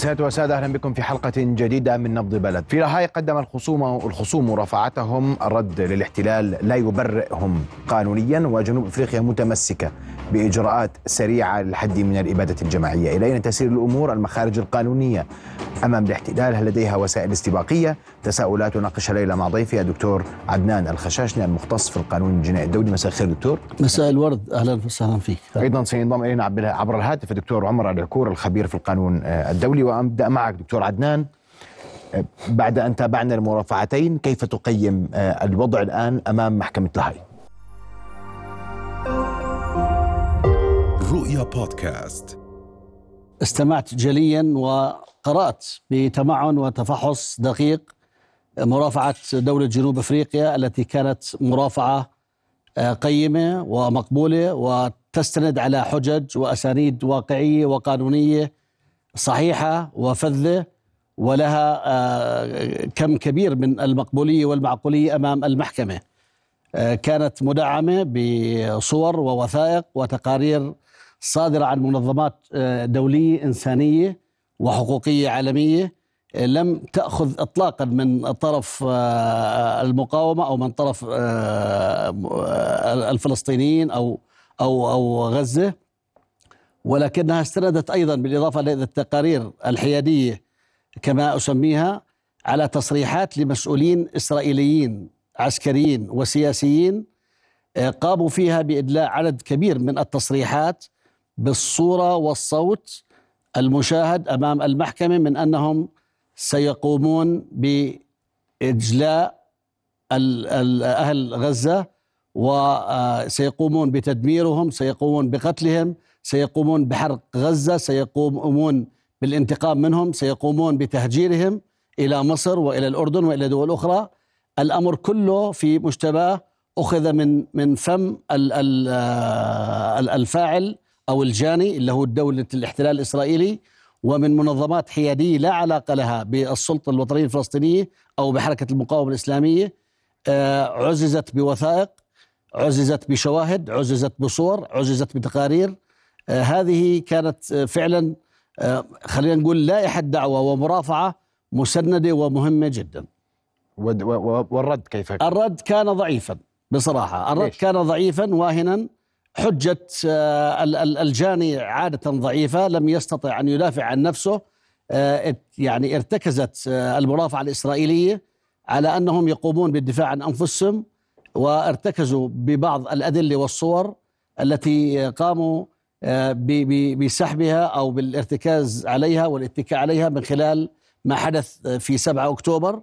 سيادة وسادة أهلا بكم في حلقة جديدة من نبض بلد. في لاهاي قدم الخصوم الخصوم مرافعتهم الرد للاحتلال لا يبرئهم قانونيا وجنوب أفريقيا متمسكة بإجراءات سريعة للحد من الإبادة الجماعية. إلى أين تسير الأمور المخارج القانونية. أمام الاحتلال هل لديها وسائل استباقية؟ تساؤلات ناقشها ليلة مع ضيفي الدكتور عدنان الخشاشني المختص في القانون الجنائي الدولي. مساء الخير دكتور. مساء الورد. أهلا وسهلا فيك. أيضا سينضم إلينا عبر الهاتف الدكتور عمر العكور الخبير في القانون الدولي. وأبدأ معك دكتور عدنان. بعد أن تابعنا المرافعتين كيف تقيم الوضع الآن أمام محكمة لاهاي؟ بودكاست استمعت جليا وقرأت بتمعن وتفحص دقيق مرافعة دولة جنوب أفريقيا التي كانت مرافعة قيمة ومقبولة وتستند على حجج وأسانيد واقعية وقانونية صحيحة وفذة ولها كم كبير من المقبولية والمعقولية أمام المحكمة. كانت مدعمة بصور ووثائق وتقارير صادرة عن منظمات دولية إنسانية وحقوقية عالمية لم تأخذ إطلاقا من طرف المقاومة أو من طرف الفلسطينيين أو أو أو غزة ولكنها استندت أيضا بالإضافة إلى التقارير الحيادية كما أسميها على تصريحات لمسؤولين إسرائيليين عسكريين وسياسيين قاموا فيها بإدلاء عدد كبير من التصريحات بالصورة والصوت المشاهد أمام المحكمة من أنهم سيقومون بإجلاء أهل غزة وسيقومون بتدميرهم سيقومون بقتلهم سيقومون بحرق غزة سيقومون بالانتقام منهم سيقومون بتهجيرهم إلى مصر وإلى الأردن وإلى دول أخرى. الأمر كله في مشتباه أخذ من من فم الفاعل أو الجاني اللي هو دولة الاحتلال الإسرائيلي ومن منظمات حيادية لا علاقة لها بالسلطة الوطنية الفلسطينية أو بحركة المقاومة الإسلامية. عززت بوثائق عززت بشواهد عززت بصور عززت بتقارير. هذه كانت فعلا خلينا نقول لائحة دعوة ومرافعة مسندة ومهمة جدا. والرد كيف؟ الرد كان ضعيفا بصراحة. الرد ليش؟ كان ضعيفا واهنا حجة الجاني عادة ضعيفة لم يستطع أن يدافع عن نفسه يعني ارتكزت المرافعة الإسرائيلية على أنهم يقومون بالدفاع عن أنفسهم وارتكزوا ببعض الأدلة والصور التي قاموا بسحبها أو بالارتكاز عليها والاتكاء عليها من خلال ما حدث في 7 أكتوبر.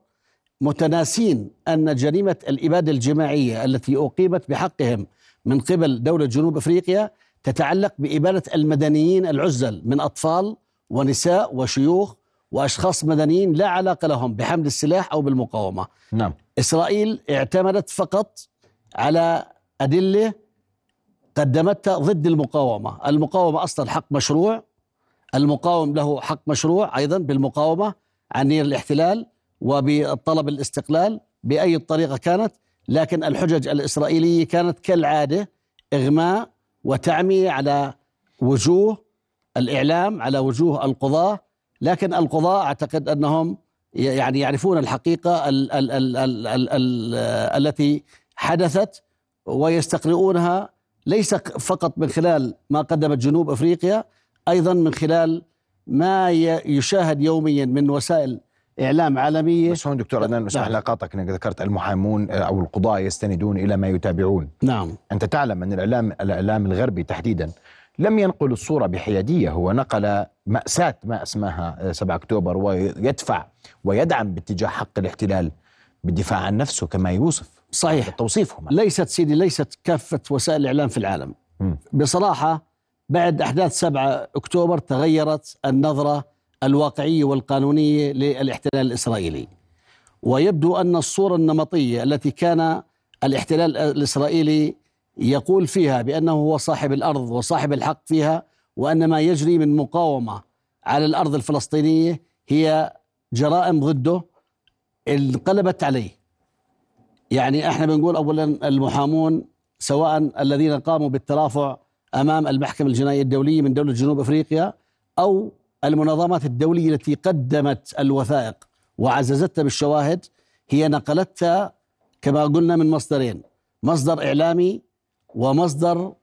متناسين أن جريمة الإبادة الجماعية التي أقيمت بحقهم من قبل دولة جنوب أفريقيا تتعلق بإبادة المدنيين العزل من أطفال ونساء وشيوخ وأشخاص مدنيين لا علاقة لهم بحمل السلاح أو بالمقاومة. نعم. إسرائيل اعتمدت فقط على أدلة قدمتها ضد المقاومة. المقاومة أصلا حق مشروع المقاوم له حق مشروع أيضا بالمقاومة عن نير الاحتلال وبطلب الاستقلال بأي طريقة كانت. لكن الحجج الإسرائيلية كانت كالعادة إغماء وتعمية على وجوه الإعلام على وجوه القضاة. لكن القضاة أعتقد أنهم يعني يعرفون الحقيقة ال ال ال ال ال ال التي حدثت ويستقرؤونها ليس فقط من خلال ما قدمت جنوب أفريقيا أيضا من خلال ما يشاهد يوميا من وسائل إعلام عالميه بس هون دكتور عدنان اسمح لي اقاطعك إنك ذكرت المحامون أو القضاة يستندون إلى ما يتابعون. نعم. أنت تعلم أن الإعلام الإعلام الغربي تحديدا لم ينقل الصورة بحيادية هو نقل مأساة ما أسماها 7 أكتوبر ويدفع ويدعم باتجاه حق الاحتلال بالدفاع عن نفسه كما يوصف. صحيح. توصيفهم ليست سيدي ليست كافة وسائل الإعلام في العالم. م. بصراحة بعد أحداث 7 أكتوبر تغيرت النظرة الواقعية والقانونية للاحتلال الإسرائيلي. ويبدو أن الصورة النمطية التي كان الاحتلال الإسرائيلي يقول فيها بأنه هو صاحب الأرض وصاحب الحق فيها وأن ما يجري من مقاومة على الأرض الفلسطينية هي جرائم ضده انقلبت عليه. يعني إحنا بنقول اولا المحامون سواء الذين قاموا بالترافع أمام المحكمة الجنائية الدولية من دولة جنوب أفريقيا أو المنظمات الدولية التي قدمت الوثائق وعززتها بالشواهد هي نقلتها كما قلنا من مصدرين مصدر إعلامي ومصدر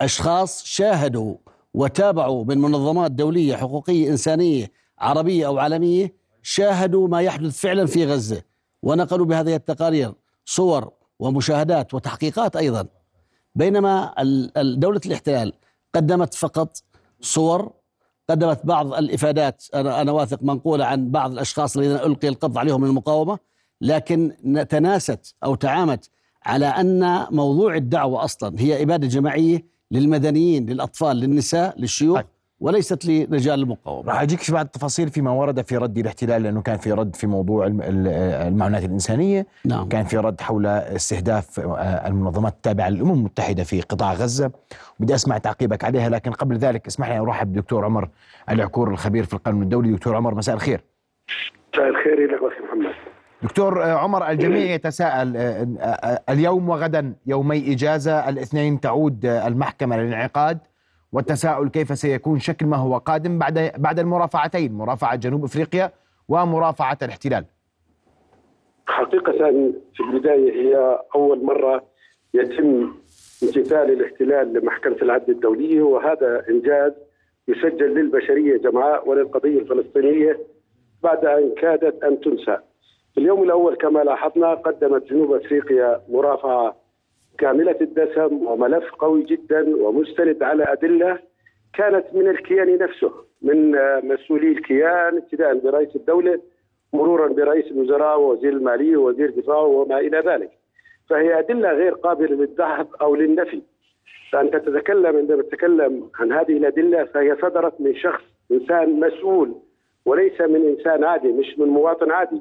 أشخاص شاهدوا وتابعوا من منظمات دولية حقوقية إنسانية عربية أو عالمية شاهدوا ما يحدث فعلا في غزة ونقلوا بهذه التقارير صور ومشاهدات وتحقيقات أيضا. بينما دولة الاحتلال قدمت فقط صور قدمت بعض الإفادات أنا أنا واثق منقولة عن بعض الأشخاص الذين ألقي القبض عليهم من المقاومة لكن تناست أو تعامت على أن موضوع الدعوة أصلا هي إبادة جماعية للمدنيين للأطفال للنساء للشيوخ. وليست لرجال المقاومة. راح أجيك بعض التفاصيل فيما ورد في رد الاحتلال لأنه كان في رد في موضوع المعونات الإنسانية، نعم. كان في رد حول استهداف آه، المنظمات التابعة للأمم المتحدة في قطاع غزة، بدي أسمع تعقيبك عليها لكن قبل ذلك اسمح لي أرحب بدكتور عمر العكور الخبير في القانون الدولي، دكتور عمر مساء الخير. مساء الخير لك أخي محمد. دكتور آه، عمر الجميع يتساءل آه، اليوم وغدا يومي إجازة، الاثنين تعود المحكمة للانعقاد والتساؤل كيف سيكون شكل ما هو قادم بعد بعد المرافعتين مرافعة جنوب إفريقيا ومرافعة الاحتلال حقيقة في البداية هي أول مرة يتم امتثال الاحتلال لمحكمة العدل الدولية وهذا إنجاز يسجل للبشرية جمعاء وللقضية الفلسطينية بعد أن كادت أن تنسى. في اليوم الأول كما لاحظنا قدمت جنوب إفريقيا مرافعة كاملة الدسم وملف قوي جدا ومستند على أدلة كانت من الكيان نفسه من مسؤولي الكيان ابتداء برئيس الدولة مرورا برئيس الوزراء ووزير المالية ووزير الدفاع وما إلى ذلك. فهي أدلة غير قابلة للذهب أو للنفي. فأنت تتكلم عندما تتكلم عن هذه الأدلة فهي صدرت من شخص إنسان مسؤول وليس من إنسان عادي مش من مواطن عادي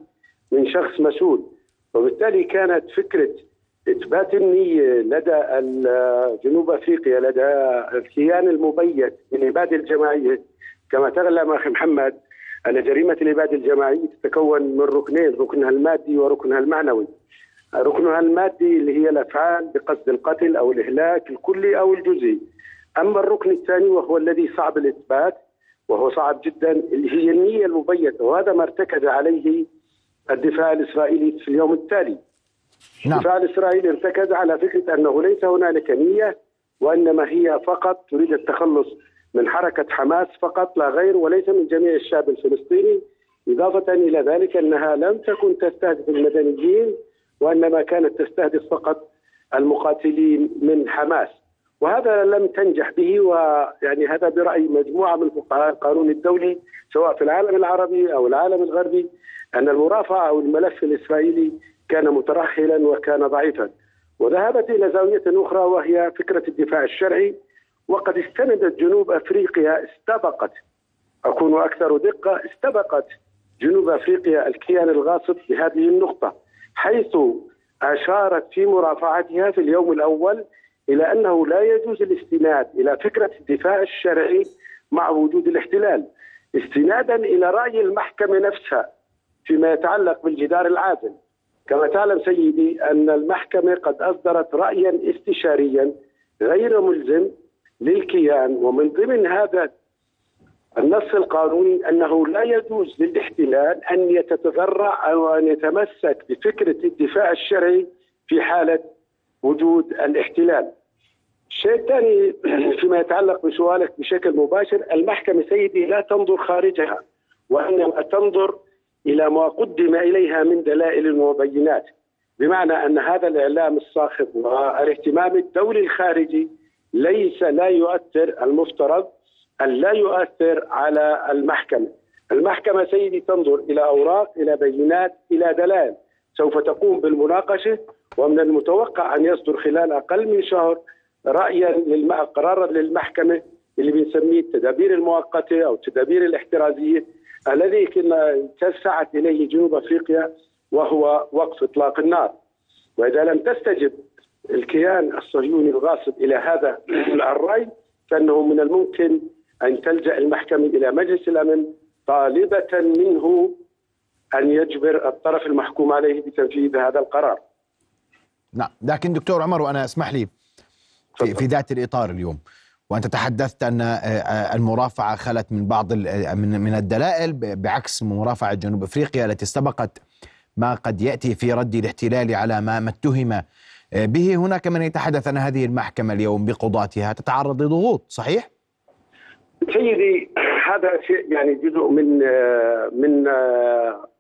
من شخص مسؤول. وبالتالي كانت فكرة إثبات النيه لدى جنوب أفريقيا لدى الكيان المبيت بالاباده الجماعية. كما تعلم أخي محمد أن جريمة الاباده الجماعية تتكون من ركنين ركنها المادي وركنها المعنوي. ركنها المادي اللي هي الأفعال بقصد القتل أو الإهلاك الكلي أو الجزئي. أما الركن الثاني وهو الذي صعب الإثبات وهو صعب جدا اللي هي النية المبيتة. وهذا ما ارتكز عليه الدفاع الإسرائيلي في اليوم التالي. نعم. الدفاع الاسرائيلي ارتكز على فكرة أنه ليس هنالك نية وإنما هي فقط تريد التخلص من حركة حماس فقط لا غير وليس من جميع الشعب الفلسطيني إضافة إلى ذلك أنها لم تكن تستهدف المدنيين وإنما كانت تستهدف فقط المقاتلين من حماس وهذا لم تنجح به ويعني هذا برأي مجموعة من فقهاء القانون الدولي سواء في العالم العربي أو العالم الغربي أن المرافعة أو الملف الإسرائيلي كان مترهلا وكان ضعيفا وذهبت إلى زاوية أخرى وهي فكرة الدفاع الشرعي وقد استندت جنوب أفريقيا استبقت. أكون أكثر دقة استبقت جنوب أفريقيا الكيان الغاصب بهذه النقطة حيث أشارت في مرافعتها في اليوم الأول إلى أنه لا يجوز الاستناد إلى فكرة الدفاع الشرعي مع وجود الاحتلال استنادا إلى رأي المحكمة نفسها فيما يتعلق بالجدار العازل. كما تعلم سيدي أن المحكمة قد أصدرت رأيا استشاريا غير ملزم للكيان ومن ضمن هذا النص القانوني أنه لا يجوز للاحتلال أن يتذرع أو أن يتمسك بفكرة الدفاع الشرعي في حالة وجود الاحتلال. الشيء الثاني فيما يتعلق بسؤالك بشكل مباشر المحكمة سيدي لا تنظر خارجها وإنما تنظر إلى ما قدم إليها من دلائل وبينات بمعنى أن هذا الإعلام الصاخب والاهتمام الدولي الخارجي ليس لا يؤثر المفترض أن لا يؤثر على المحكمة. المحكمة سيدي تنظر إلى أوراق إلى بينات إلى دلائل سوف تقوم بالمناقشة ومن المتوقع أن يصدر خلال أقل من شهر رايا قرارا للمحكمة اللي بنسميه التدابير المؤقتة أو التدابير الاحترازية الذي كنا تسعت إليه جنوب أفريقيا وهو وقف إطلاق النار. وإذا لم تستجب الكيان الصهيوني الغاصب إلى هذا الرأي فإنه من الممكن أن تلجأ المحكمة إلى مجلس الأمن طالبة منه أن يجبر الطرف المحكوم عليه بتنفيذ هذا القرار. نعم، لكن دكتور عمر وأنا أسمح لي في, في ذات الإطار اليوم. وأنت تحدثت أن المرافعة خلت من بعض من من الدلائل بعكس مرافعة جنوب أفريقيا التي استبقت ما قد يأتي في رد الاحتلال على ما اتهم به. هناك من يتحدث ان هذه المحكمة اليوم بقضاتها. تتعرض لضغوط صحيح؟ سيدي هذا شيء يعني جزء من من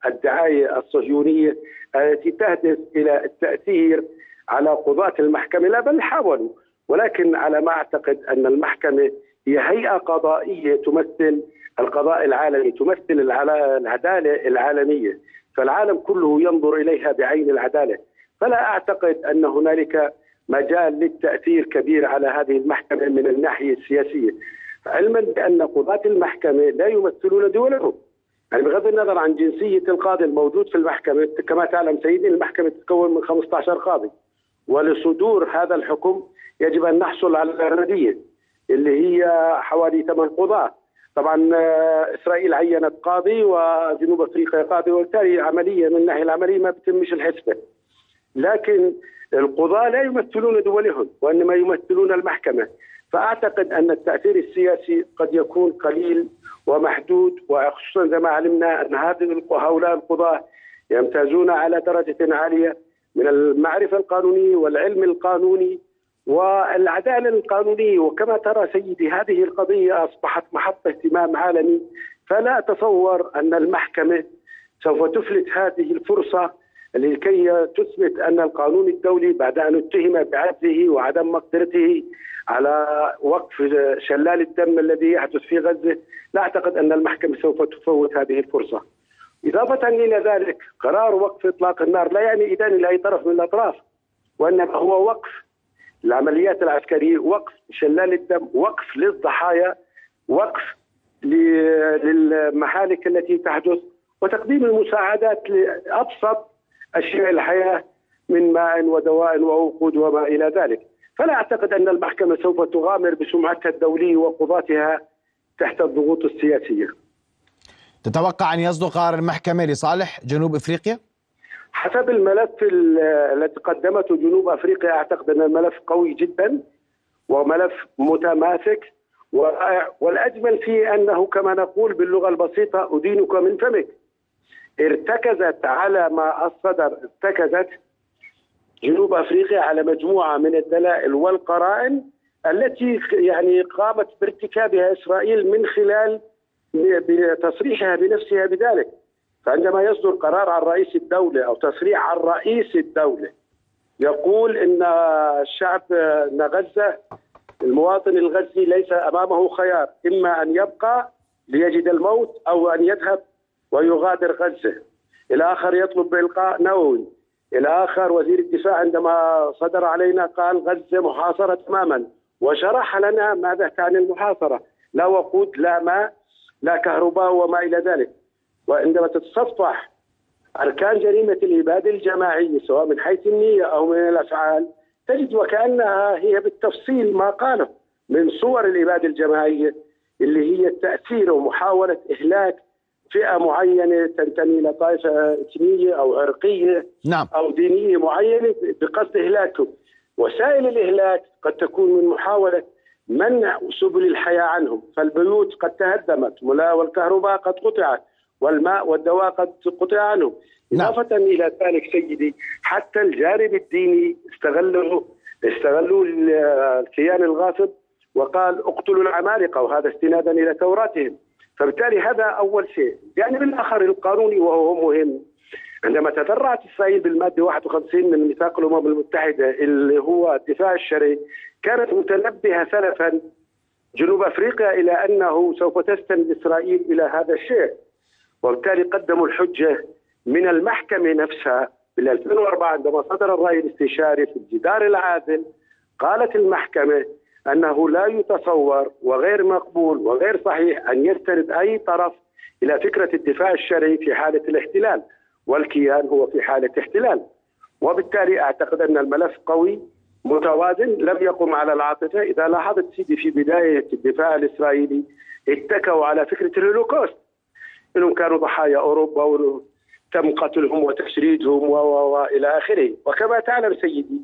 الدعاية الصهيونية التي تهدف إلى التأثير على قضاة المحكمة. لا بل حاولوا. ولكن على ما أعتقد أن المحكمة هي هيئة قضائية تمثل القضاء العالمي تمثل العدالة العالمية. فالعالم كله ينظر إليها بعين العدالة. فلا أعتقد أن هنالك مجال للتأثير كبير على هذه المحكمة من الناحية السياسية. علما بأن قضاة المحكمة لا يمثلون دولهم. يعني بغض النظر عن جنسية القاضي الموجود في المحكمة كما تعلم سيدي المحكمة تتكون من 15 قاضي. ولصدور هذا الحكم يجب أن نحصل على الاغلبيه اللي هي حوالي ثمان قضاة. طبعا إسرائيل عينت قاضي وجنوب أفريقيا قاضي وبالتالي عملية من الناحيه العملية ما بتمش الحسبة. لكن القضاة لا يمثلون دولهم وإنما يمثلون المحكمة. فأعتقد أن التأثير السياسي قد يكون قليل ومحدود وخصوصا زي ما علمنا أن هؤلاء القضاة يمتازون على درجة عالية من المعرفة القانونية والعلم القانوني. والعدالة القانونية وكما ترى سيدي هذه القضية أصبحت محط اهتمام عالمي فلا أتصور أن المحكمة سوف تفلت هذه الفرصة لكي تثبت أن القانون الدولي بعد أن اتهم بعجزه وعدم مقدرته على وقف شلال الدم الذي يحدث في غزة، لا أعتقد أن المحكمة سوف تفوت هذه الفرصة. إضافة إلى ذلك قرار وقف إطلاق النار لا يعني إدانة لأي طرف من الأطراف وإنما هو وقف العمليات العسكرية، وقف شلال الدم، وقف للضحايا، وقف للمحالك التي تحدث وتقديم المساعدات لأبسط أشياء الحياة من ماء ودواء ووقود وما إلى ذلك، فلا أعتقد أن المحكمة سوف تغامر بسمعتها الدولية وقضاتها تحت الضغوط السياسية. تتوقع أن يصدر قرار المحكمة لصالح جنوب إفريقيا؟ حسب الملف الذي قدمته جنوب أفريقيا أعتقد أن الملف قوي جدا وملف متماسك. والأجمل فيه أنه كما نقول باللغة البسيطة أدينك من فمك. ارتكزت على ما الصدر ارتكزت جنوب أفريقيا على مجموعة من الدلائل والقرائن التي يعني قامت بارتكابها إسرائيل من خلال بتصريحها بنفسها بذلك. فعندما يصدر قرار عن رئيس الدولة أو تصريح عن رئيس الدولة يقول إن الشعب ان غزه المواطن الغزي ليس أمامه خيار إما أن يبقى ليجد الموت أو أن يذهب ويغادر غزة. الآخر يطلب بإلقاء نووي. الآخر وزير الدفاع عندما صدر علينا قال غزة محاصرة تماما وشرح لنا ماذا تعني المحاصرة. لا وقود لا ماء لا كهرباء وما إلى ذلك. وعندما تتصفح أركان جريمة الاباده الجماعيه سواء من حيث النية أو من الأفعال تجد وكأنها هي بالتفصيل ما قاله من صور الاباده الجماعيه اللي هي التاثير ومحاولة إهلاك فئة معينة تنتمي إلى طائفة إثنية أو عرقيه نعم. أو دينية معينة بقصد اهلاكهم. وسائل الإهلاك قد تكون من محاولة منع سبل الحياة عنهم، فالبيوت قد تهدمت والكهرباء قد قطعت والماء والدواء قد قطع عنهم. نعم. إضافة إلى ذلك سيدي حتى الجانب الديني استغلوا استغلوا الكيان الغاصب وقال اقتلوا العمالقة وهذا استنادا إلى توراتهم فبالتالي هذا أول شيء، الجانب يعني الآخر القانوني وهو مهم عندما تفرعت إسرائيل بالمادة 51 من ميثاق الأمم المتحدة اللي هو الدفاع الشرعي كانت متنبهة سلفا جنوب أفريقيا إلى أنه سوف تستند إسرائيل إلى هذا الشيء وبالتالي قدموا الحجة من المحكمة نفسها بال 2004 عندما صدر الرأي الاستشاري في الجدار العادل قالت المحكمة أنه لا يتصور وغير مقبول وغير صحيح أن يستند أي طرف إلى فكرة الدفاع الشرعي في حالة الاحتلال والكيان هو في حالة احتلال. وبالتالي أعتقد أن الملف قوي متوازن لم يقم على العاطفة. إذا لاحظت سيدي في بداية الدفاع الإسرائيلي اتكوا على فكرة الهولوكوست. إنهم كانوا ضحايا أوروبا وتم قتلهم وتشريدهم والى آخره. وكما تعلم سيدي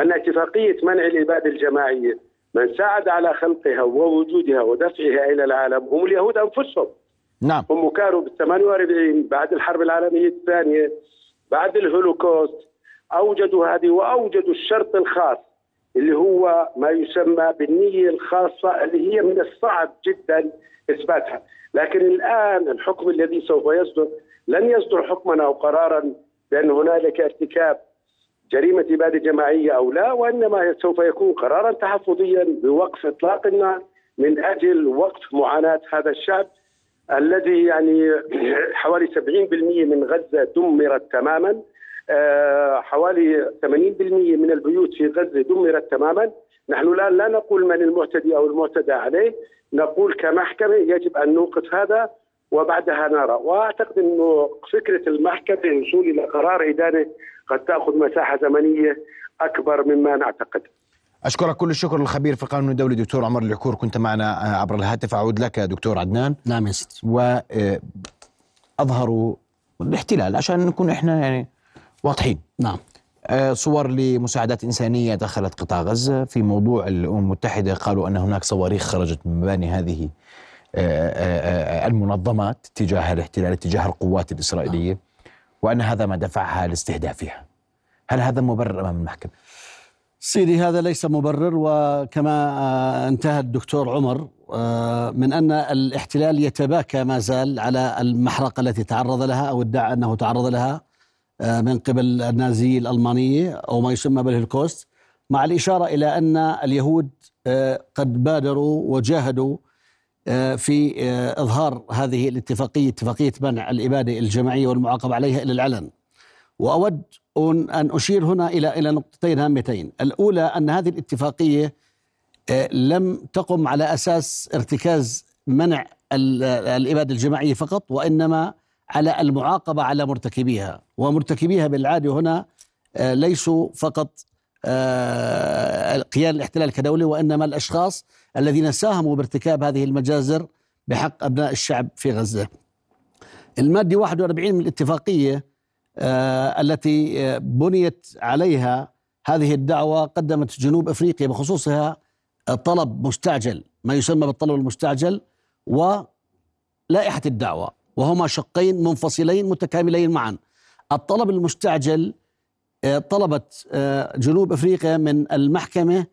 أن اتفاقية منع الاباده الجماعية من ساعد على خلقها ووجودها ودفعها إلى العالم هم اليهود أنفسهم. نعم. هم كانوا بال 48 بعد الحرب العالمية الثانية بعد الهولوكوست أوجدوا هذه وأوجدوا الشرط الخاص اللي هو ما يسمى بالنية الخاصة اللي هي من الصعب جدا إثباتها، لكن الآن الحكم الذي سوف يصدر لن يصدر حكما أو قرارا بأن هنالك ارتكاب جريمة إبادة جماعية أو لا وإنما سوف يكون قرارا تحفظيا بوقف إطلاق النار من أجل وقف معاناة هذا الشعب الذي يعني حوالي 70% من غزة دمرت تماما. حوالي 80% من البيوت في غزة دمرت تماما. نحن الآن لا نقول من المعتدي أو المعتدى عليه. نقول كمحكمة يجب أن نوقف هذا وبعدها نرى. وأعتقد إنه فكرة المحكمة الوصول إلى قرار إدانة قد تأخذ مساحة زمنية أكبر مما نعتقد. أشكرك كل الشكر للخبير في القانون الدولي دكتور عمر العكور. كنت معنا عبر الهاتف. أعود لك دكتور عدنان. نعم يا سيدي واظهروا الاحتلال عشان نكون إحنا يعني واضحين. نعم. آه، صور لمساعدات إنسانية دخلت قطاع غزة في موضوع الأمم المتحدة قالوا أن هناك صواريخ خرجت من مباني هذه آه، آه، المنظمات تجاه الاحتلال تجاه القوات الإسرائيلية وأن هذا ما دفعها لاستهدافها هل هذا مبرر أمام المحكمة؟ سيدي هذا ليس مبرر وكما انتهى الدكتور عمر من أن الاحتلال يتباكى ما زال على المحرقة التي تعرض لها أو ادعى أنه تعرض لها. من قبل النازية الألمانية أو ما يسمى بالهولوكوست مع الإشارة إلى أن اليهود آه، قد بادروا وجاهدوا آه، في إظهار هذه الاتفاقية اتفاقية منع الإبادة الجماعية والمعاقبة عليها إلى العلن. وأود أن أشير هنا إلى إلى نقطتين هامتين. الأولى أن هذه الاتفاقية لم تقم على أساس ارتكاز منع الإبادة الجماعية فقط وإنما على المعاقبة على مرتكبيها ومرتكبيها بالعادة هنا آه، ليسوا فقط آه، قيام الاحتلال كدولة وإنما الأشخاص الذين ساهموا بارتكاب هذه المجازر بحق أبناء الشعب في غزة. المادة 41 من الاتفاقية آه، التي بنيت عليها هذه الدعوة قدمت جنوب أفريقيا بخصوصها طلب مستعجل ما يسمى بالطلب المستعجل ولائحة الدعوة. وهما شقين منفصلين متكاملين معا. الطلب المستعجل آه، طلبت آه، جنوب أفريقيا من المحكمة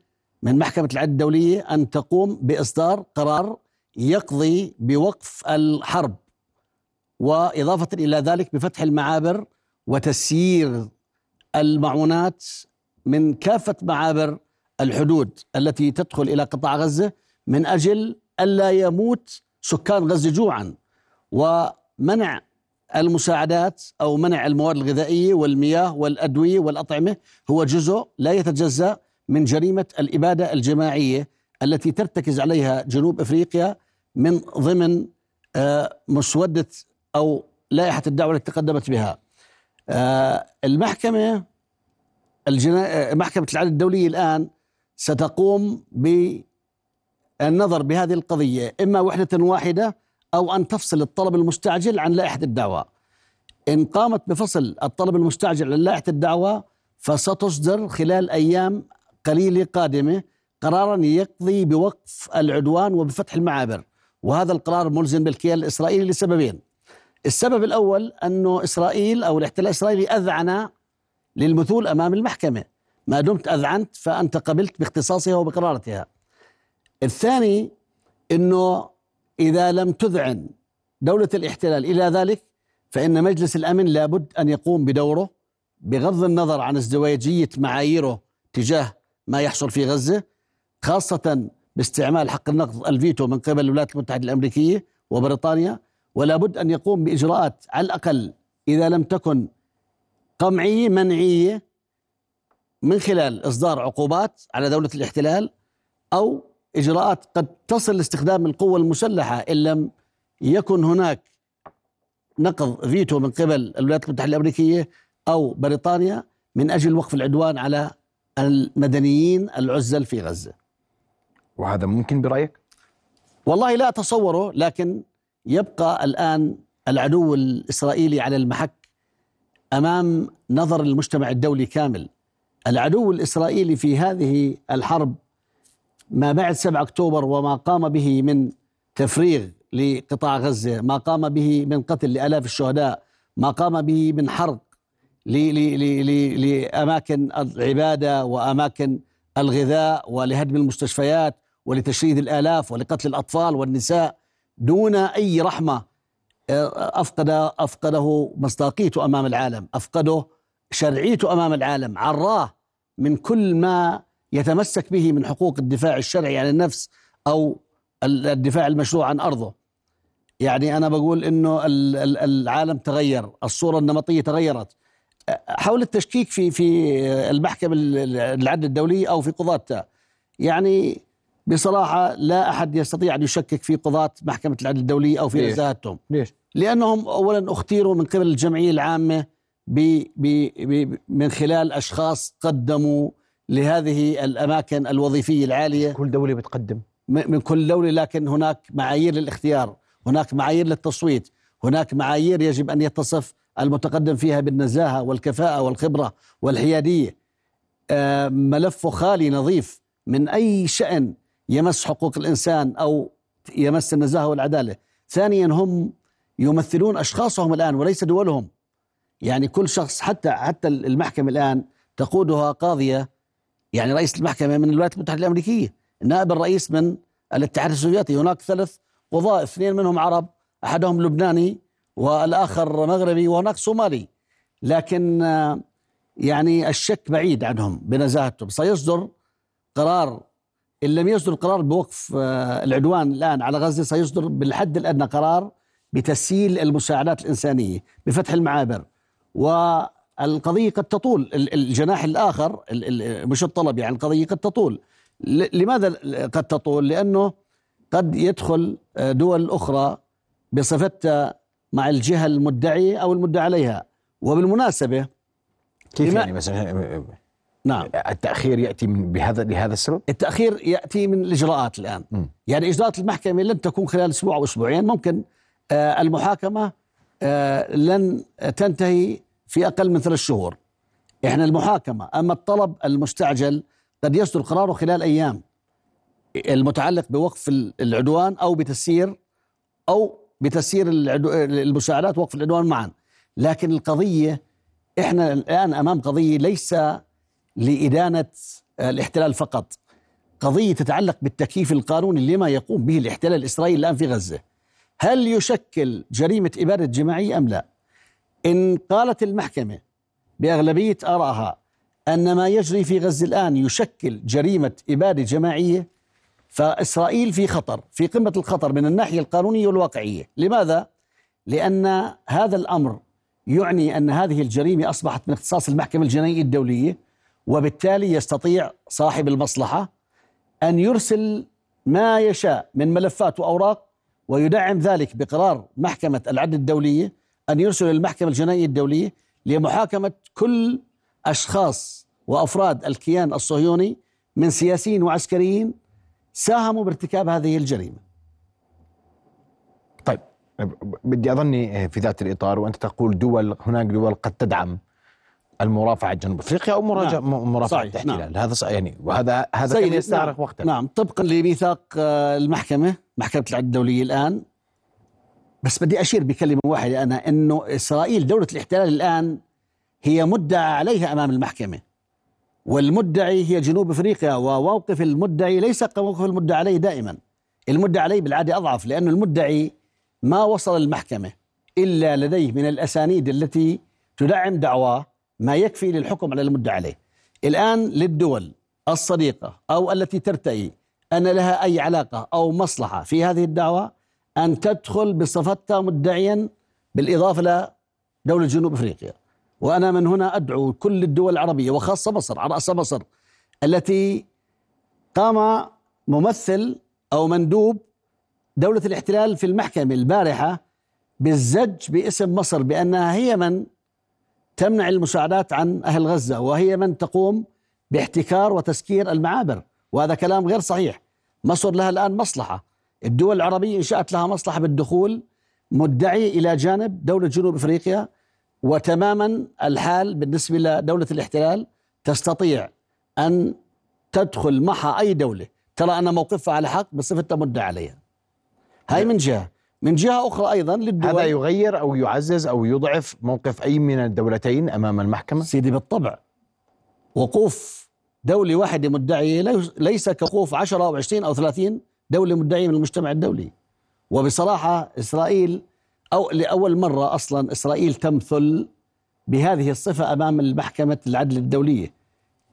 من محكمة العدل الدولية أن تقوم بإصدار قرار يقضي بوقف الحرب وإضافة إلى ذلك بفتح المعابر وتسيير المعونات من كافة معابر الحدود التي تدخل إلى قطاع غزة من أجل ألا يموت سكان غزة جوعا. ومنع المساعدات أو منع المواد الغذائية والمياه والأدوية والأطعمة هو جزء لا يتجزأ من جريمة الإبادة الجماعية التي ترتكز عليها جنوب أفريقيا من ضمن آه، مسودة أو لائحة الدعوة التي تقدمت بها. آه، المحكمة الجنا... آه، محكمة العدل الدولية الآن ستقوم بالنظر بهذه القضية إما وحدة واحدة أو أن تفصل الطلب المستعجل عن لائحة الدعوة. إن قامت بفصل الطلب المستعجل عن لائحة الدعوة فستصدر خلال أيام قليلة قادمة قرارا يقضي بوقف العدوان وبفتح المعابر. وهذا القرار ملزم بالكيان الإسرائيلي لسببين. السبب الأول أنه إسرائيل أو الاحتلال الإسرائيلي أذعن للمثول أمام المحكمة. ما دمت أذعنت فأنت قبلت باختصاصها وبقرارتها. الثاني أنه إذا لم تذعن دولة الاحتلال إلى ذلك فإن مجلس الأمن لابد أن يقوم بدوره بغض النظر عن ازدواجية معاييره تجاه ما يحصل في غزة خاصة باستعمال حق النقض الفيتو من قبل الولايات المتحدة الأمريكية وبريطانيا. ولا بد أن يقوم بإجراءات على الأقل إذا لم تكن قمعية منعية من خلال إصدار عقوبات على دولة الاحتلال أو إجراءات قد تصل لاستخدام القوة المسلحة إن لم يكن هناك نقض فيتو من قبل الولايات المتحدة الأمريكية أو بريطانيا من أجل وقف العدوان على المدنيين العزل في غزة وهذا ممكن برأيك؟ والله لا أتصوره لكن يبقى الآن العدو الإسرائيلي على المحك أمام نظر المجتمع الدولي كامل العدو الإسرائيلي في هذه الحرب ما بعد 7 أكتوبر وما قام به من تفريغ لقطاع غزة ما قام به من قتل لآلاف الشهداء ما قام به من حرق لأماكن العبادة وأماكن الغذاء ولهدم المستشفيات ولتشريد الآلاف ولقتل الأطفال والنساء دون أي رحمة آه، أفقد أفقده مصداقيته أمام العالم أفقده شرعيته أمام العالم عراه من كل ما يتمسك به من حقوق الدفاع الشرعي عن النفس أو الدفاع المشروع عن أرضه. يعني أنا بقول أنه العالم تغير الصورة النمطية تغيرت. حول التشكيك في في المحكمة العدل الدولي أو في قضاتها. يعني بصراحة لا أحد يستطيع أن يشكك في قضاة محكمة العدل الدولي أو في نزاهتهم ليش؟ لأنهم أولا أختيروا من قبل الجمعية العامة ب ب من خلال أشخاص قدموا لهذه الأماكن الوظيفية العالية. كل دولة بتقدم. من كل دولة لكن هناك معايير للاختيار هناك معايير للتصويت هناك معايير يجب أن يتصف المتقدم فيها بالنزاهة والكفاءة والخبرة والحيادية. آه، ملفه خالي نظيف من أي شأن يمس حقوق الإنسان أو يمس النزاهة والعدالة. ثانيا هم يمثلون أشخاصهم الآن وليس دولهم. يعني كل شخص حتى حتى المحكمة الآن تقودها قاضية يعني رئيس المحكمة من الولايات المتحدة الأمريكية نائب الرئيس من الاتحاد السوفيتي هناك ثلاث قضاة اثنين منهم عرب أحدهم لبناني والآخر مغربي وهناك صومالي. لكن يعني الشك بعيد عنهم بنزاهتهم. سيصدر قرار إن لم يصدر قرار بوقف آه، العدوان الآن على غزة سيصدر بالحد الأدنى قرار بتسهيل المساعدات الإنسانية بفتح المعابر والقضية قد تطول. الجناح الآخر مش الطلب يعني القضية قد تطول. لماذا قد تطول؟ لأنه قد يدخل آه، دول أخرى بصفتها مع الجهة المدعية أو المدعى عليها. وبالمناسبة كيف يعني بس؟ نعم. التأخير يأتي من بهذا لهذا السبب؟ التأخير يأتي من الإجراءات الآن. م. يعني إجراءات المحكمة لن تكون خلال أسبوع أو أسبوعين. ممكن آه المحاكمة آه لن تنتهي في أقل من ثلاث شهور. إحنا المحاكمة أما الطلب المستعجل قد يصدر قراره خلال أيام المتعلق بوقف العدوان أو بتسيير أو بتسيير المساعدات وقف العدوان معا. لكن القضية إحنا الآن أمام قضية ليس لإدانة الاحتلال فقط. قضية تتعلق بالتكييف القانوني لما يقوم به الاحتلال الإسرائيلي الآن في غزة. هل يشكل جريمة إبادة جماعية أم لا؟ إن قالت المحكمة بأغلبية آرائها أن ما يجري في غزة الآن يشكل جريمة إبادة جماعية فإسرائيل في خطر في قمة الخطر من الناحية القانونية والواقعية لماذا؟ لأن هذا الأمر يعني أن هذه الجريمة أصبحت من اختصاص المحكمة الجنائية الدولية وبالتالي يستطيع صاحب المصلحة أن يرسل ما يشاء من ملفات وأوراق ويدعم ذلك بقرار محكمة العدل الدولية أن يرسل المحكمة الجنائية الدولية لمحاكمة كل أشخاص وأفراد الكيان الصهيوني من سياسيين وعسكريين ساهموا بارتكاب هذه الجريمة طيب بدي أظني في ذات الإطار وأنت تقول دول هناك دول قد تدعم المرافعة جنوب أفريقيا أو مراجعة نعم. مرافعة الاحتلال نعم. هذا يعني وهذا هذا كان يستغرق نعم. وقتا نعم طبقا لميثاق آه، المحكمة محكمة العدل الدولية الآن بس بدي أشير بكلمة واحدة أنا أنه إسرائيل دولة الاحتلال الآن هي مدعى عليها أمام المحكمة. والمدعي هي جنوب أفريقيا وموقف المدعي ليس كموقف المدعي عليه دائما. المدعي عليه بالعادة أضعف لأن المدعي ما وصل المحكمة إلا لديه من الأسانيد التي تدعم دعواه ما يكفي للحكم على المدعي عليه. الآن للدول الصديقة أو التي ترتئي أن لها أي علاقة أو مصلحة في هذه الدعوة أن تدخل بصفتها مدعيا بالإضافة لدوله جنوب أفريقيا. وأنا من هنا أدعو كل الدول العربية وخاصة مصر على رأس مصر التي قام ممثل أو مندوب دولة الاحتلال في المحكمة البارحة بالزج باسم مصر بأنها هي من تمنع المساعدات عن أهل غزة وهي من تقوم باحتكار وتسكير المعابر. وهذا كلام غير صحيح. مصر لها الآن مصلحة. الدول العربية إنشأت لها مصلحة بالدخول مدعي إلى جانب دولة جنوب أفريقيا وتماما الحال بالنسبة لدولة الاحتلال تستطيع أن تدخل معها أي دولة. ترى أن موقفها على حق بصفتها مدعى عليها. هاي من جهة. من جهة أخرى أيضا للدول. هذا يغير أو يعزز أو يضعف موقف أي من الدولتين أمام المحكمة؟ سيدي بالطبع. وقوف دولة واحدة مدعية ليس- ليس كوقوف 10 أو 20 أو 30 دولة مدعية من المجتمع الدولي. وبصراحة إسرائيل أو لأول مرة أصلا إسرائيل تمثل بهذه الصفة أمام المحكمة العدل الدولية.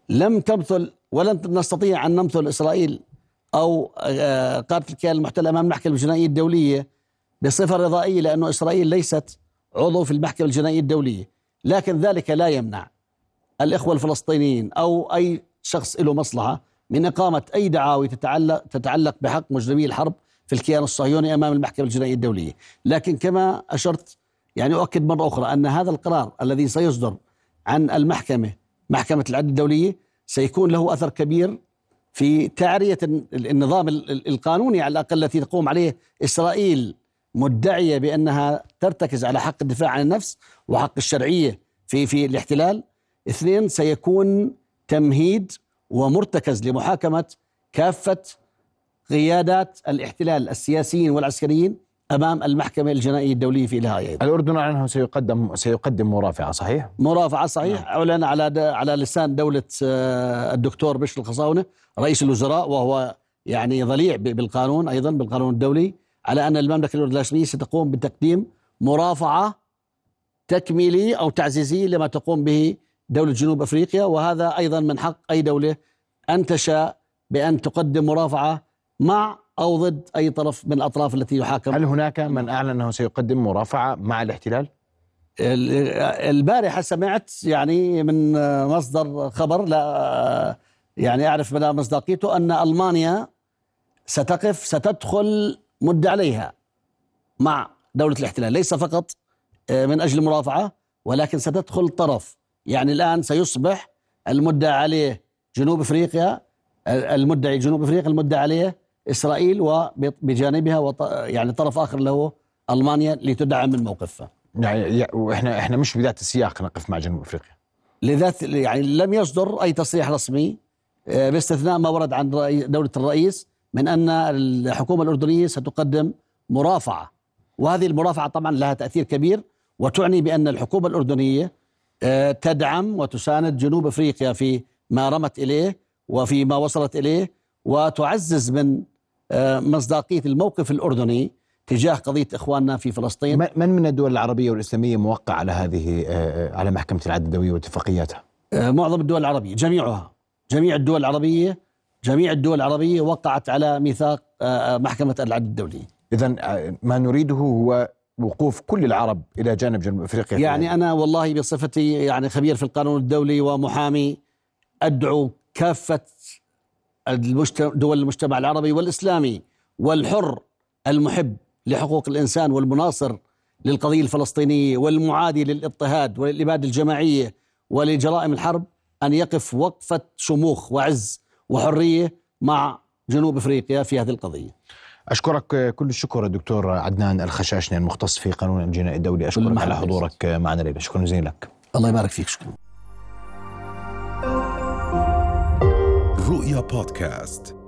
لم تمثل ولن نستطيع أن نمثل إسرائيل أو آه، قادة الكيان المحتل أمام المحكمة الجنائية الدولية بصفة رضائية لأن إسرائيل ليست عضو في المحكمة الجنائية الدولية. لكن ذلك لا يمنع الإخوة الفلسطينيين أو أي شخص له مصلحة من إقامة أي دعاوي تتعلق تتعلق بحق مجرمي الحرب في الكيان الصهيوني أمام المحكمة الجنائية الدولية. لكن كما أشرت يعني أؤكد مرة أخرى أن هذا القرار الذي سيصدر عن المحكمة محكمة العدل الدولية سيكون له أثر كبير في تعرية النظام ال- ال- القانوني على الأقل التي تقوم عليه إسرائيل مدعية بأنها ترتكز على حق الدفاع عن النفس وحق الشرعية في في الاحتلال. اثنين سيكون تمهيد ومرتكز لمحاكمة كافة قيادات الاحتلال السياسيين والعسكريين أمام المحكمة الجنائية الدولية في النهاية أيضا. الأردن أعلن أنه سيقدم سيقدم مرافعة صحيح؟ مرافعة صحيح. أعلن على د- على لسان دولة آه، الدكتور بشر الخصاونة رئيس الوزراء وهو يعني ضليع بالقانون أيضا بالقانون الدولي على أن المملكة الأردنية الرسمية ستقوم بتقديم مرافعة تكميلي أو تعزيزي لما تقوم به دولة جنوب أفريقيا وهذا أيضا من حق أي دولة أن تشاء بأن تقدم مرافعة مع أو ضد أي طرف من الأطراف التي يحاكم. هل هناك من أعلن أنه سيقدم مرافعة مع الاحتلال؟ ال- البارحة سمعت يعني من مصدر خبر لا يعني أعرف مدى مصداقيته أن ألمانيا ستقف ستدخل مد عليها مع دولة الاحتلال. ليس فقط من أجل المرافعة ولكن ستدخل طرف. يعني الآن سيصبح المدعى عليه جنوب أفريقيا المدعي جنوب أفريقيا المدعى عليه إسرائيل وبجانبها وط- يعني طرف آخر له ألمانيا لتدعم من موقفها يعني يع- وإحنا إحنا مش بذات السياق نقف مع جنوب أفريقيا. لذات يعني لم يصدر أي تصريح رسمي آه، باستثناء ما ورد عن دولة الرئيس من أن الحكومة الأردنية ستقدم مرافعة. وهذه المرافعة طبعا لها تأثير كبير وتعني بأن الحكومة الأردنية تدعم وتساند جنوب أفريقيا في ما رمت إليه وفي ما وصلت إليه وتعزز من آه، مصداقية الموقف الأردني تجاه قضية إخواننا في فلسطين. من من الدول العربية والإسلامية موقع على هذه آه، آه، على محكمة العدل الدولية واتفاقياتها؟ آه، معظم الدول العربية جميعها. جميع الدول العربية جميع الدول العربية وقعت على ميثاق آه، آه، محكمة العدل الدولي إذا ما نريده هو وقوف كل العرب إلى جانب جنوب أفريقيا في يعني هذا. أنا والله بصفتي يعني خبير في القانون الدولي ومحامي أدعو كافة المجت- دول المجتمع العربي والإسلامي والحر المحب لحقوق الإنسان والمناصر للقضية الفلسطينية والمعادي للاضطهاد والإبادة الجماعية ولجرائم الحرب أن يقف وقفة شموخ وعز وحرية مع جنوب أفريقيا في هذه القضية أشكرك آه، كل الشكر الدكتور عدنان الخشاشني المختص في قانون الجنائي الدولي. أشكرك على. حضورك آه، معنا ليلى شكرا جزيلا لك. الله يبارك فيك. شكرا. رؤيا بودكاست.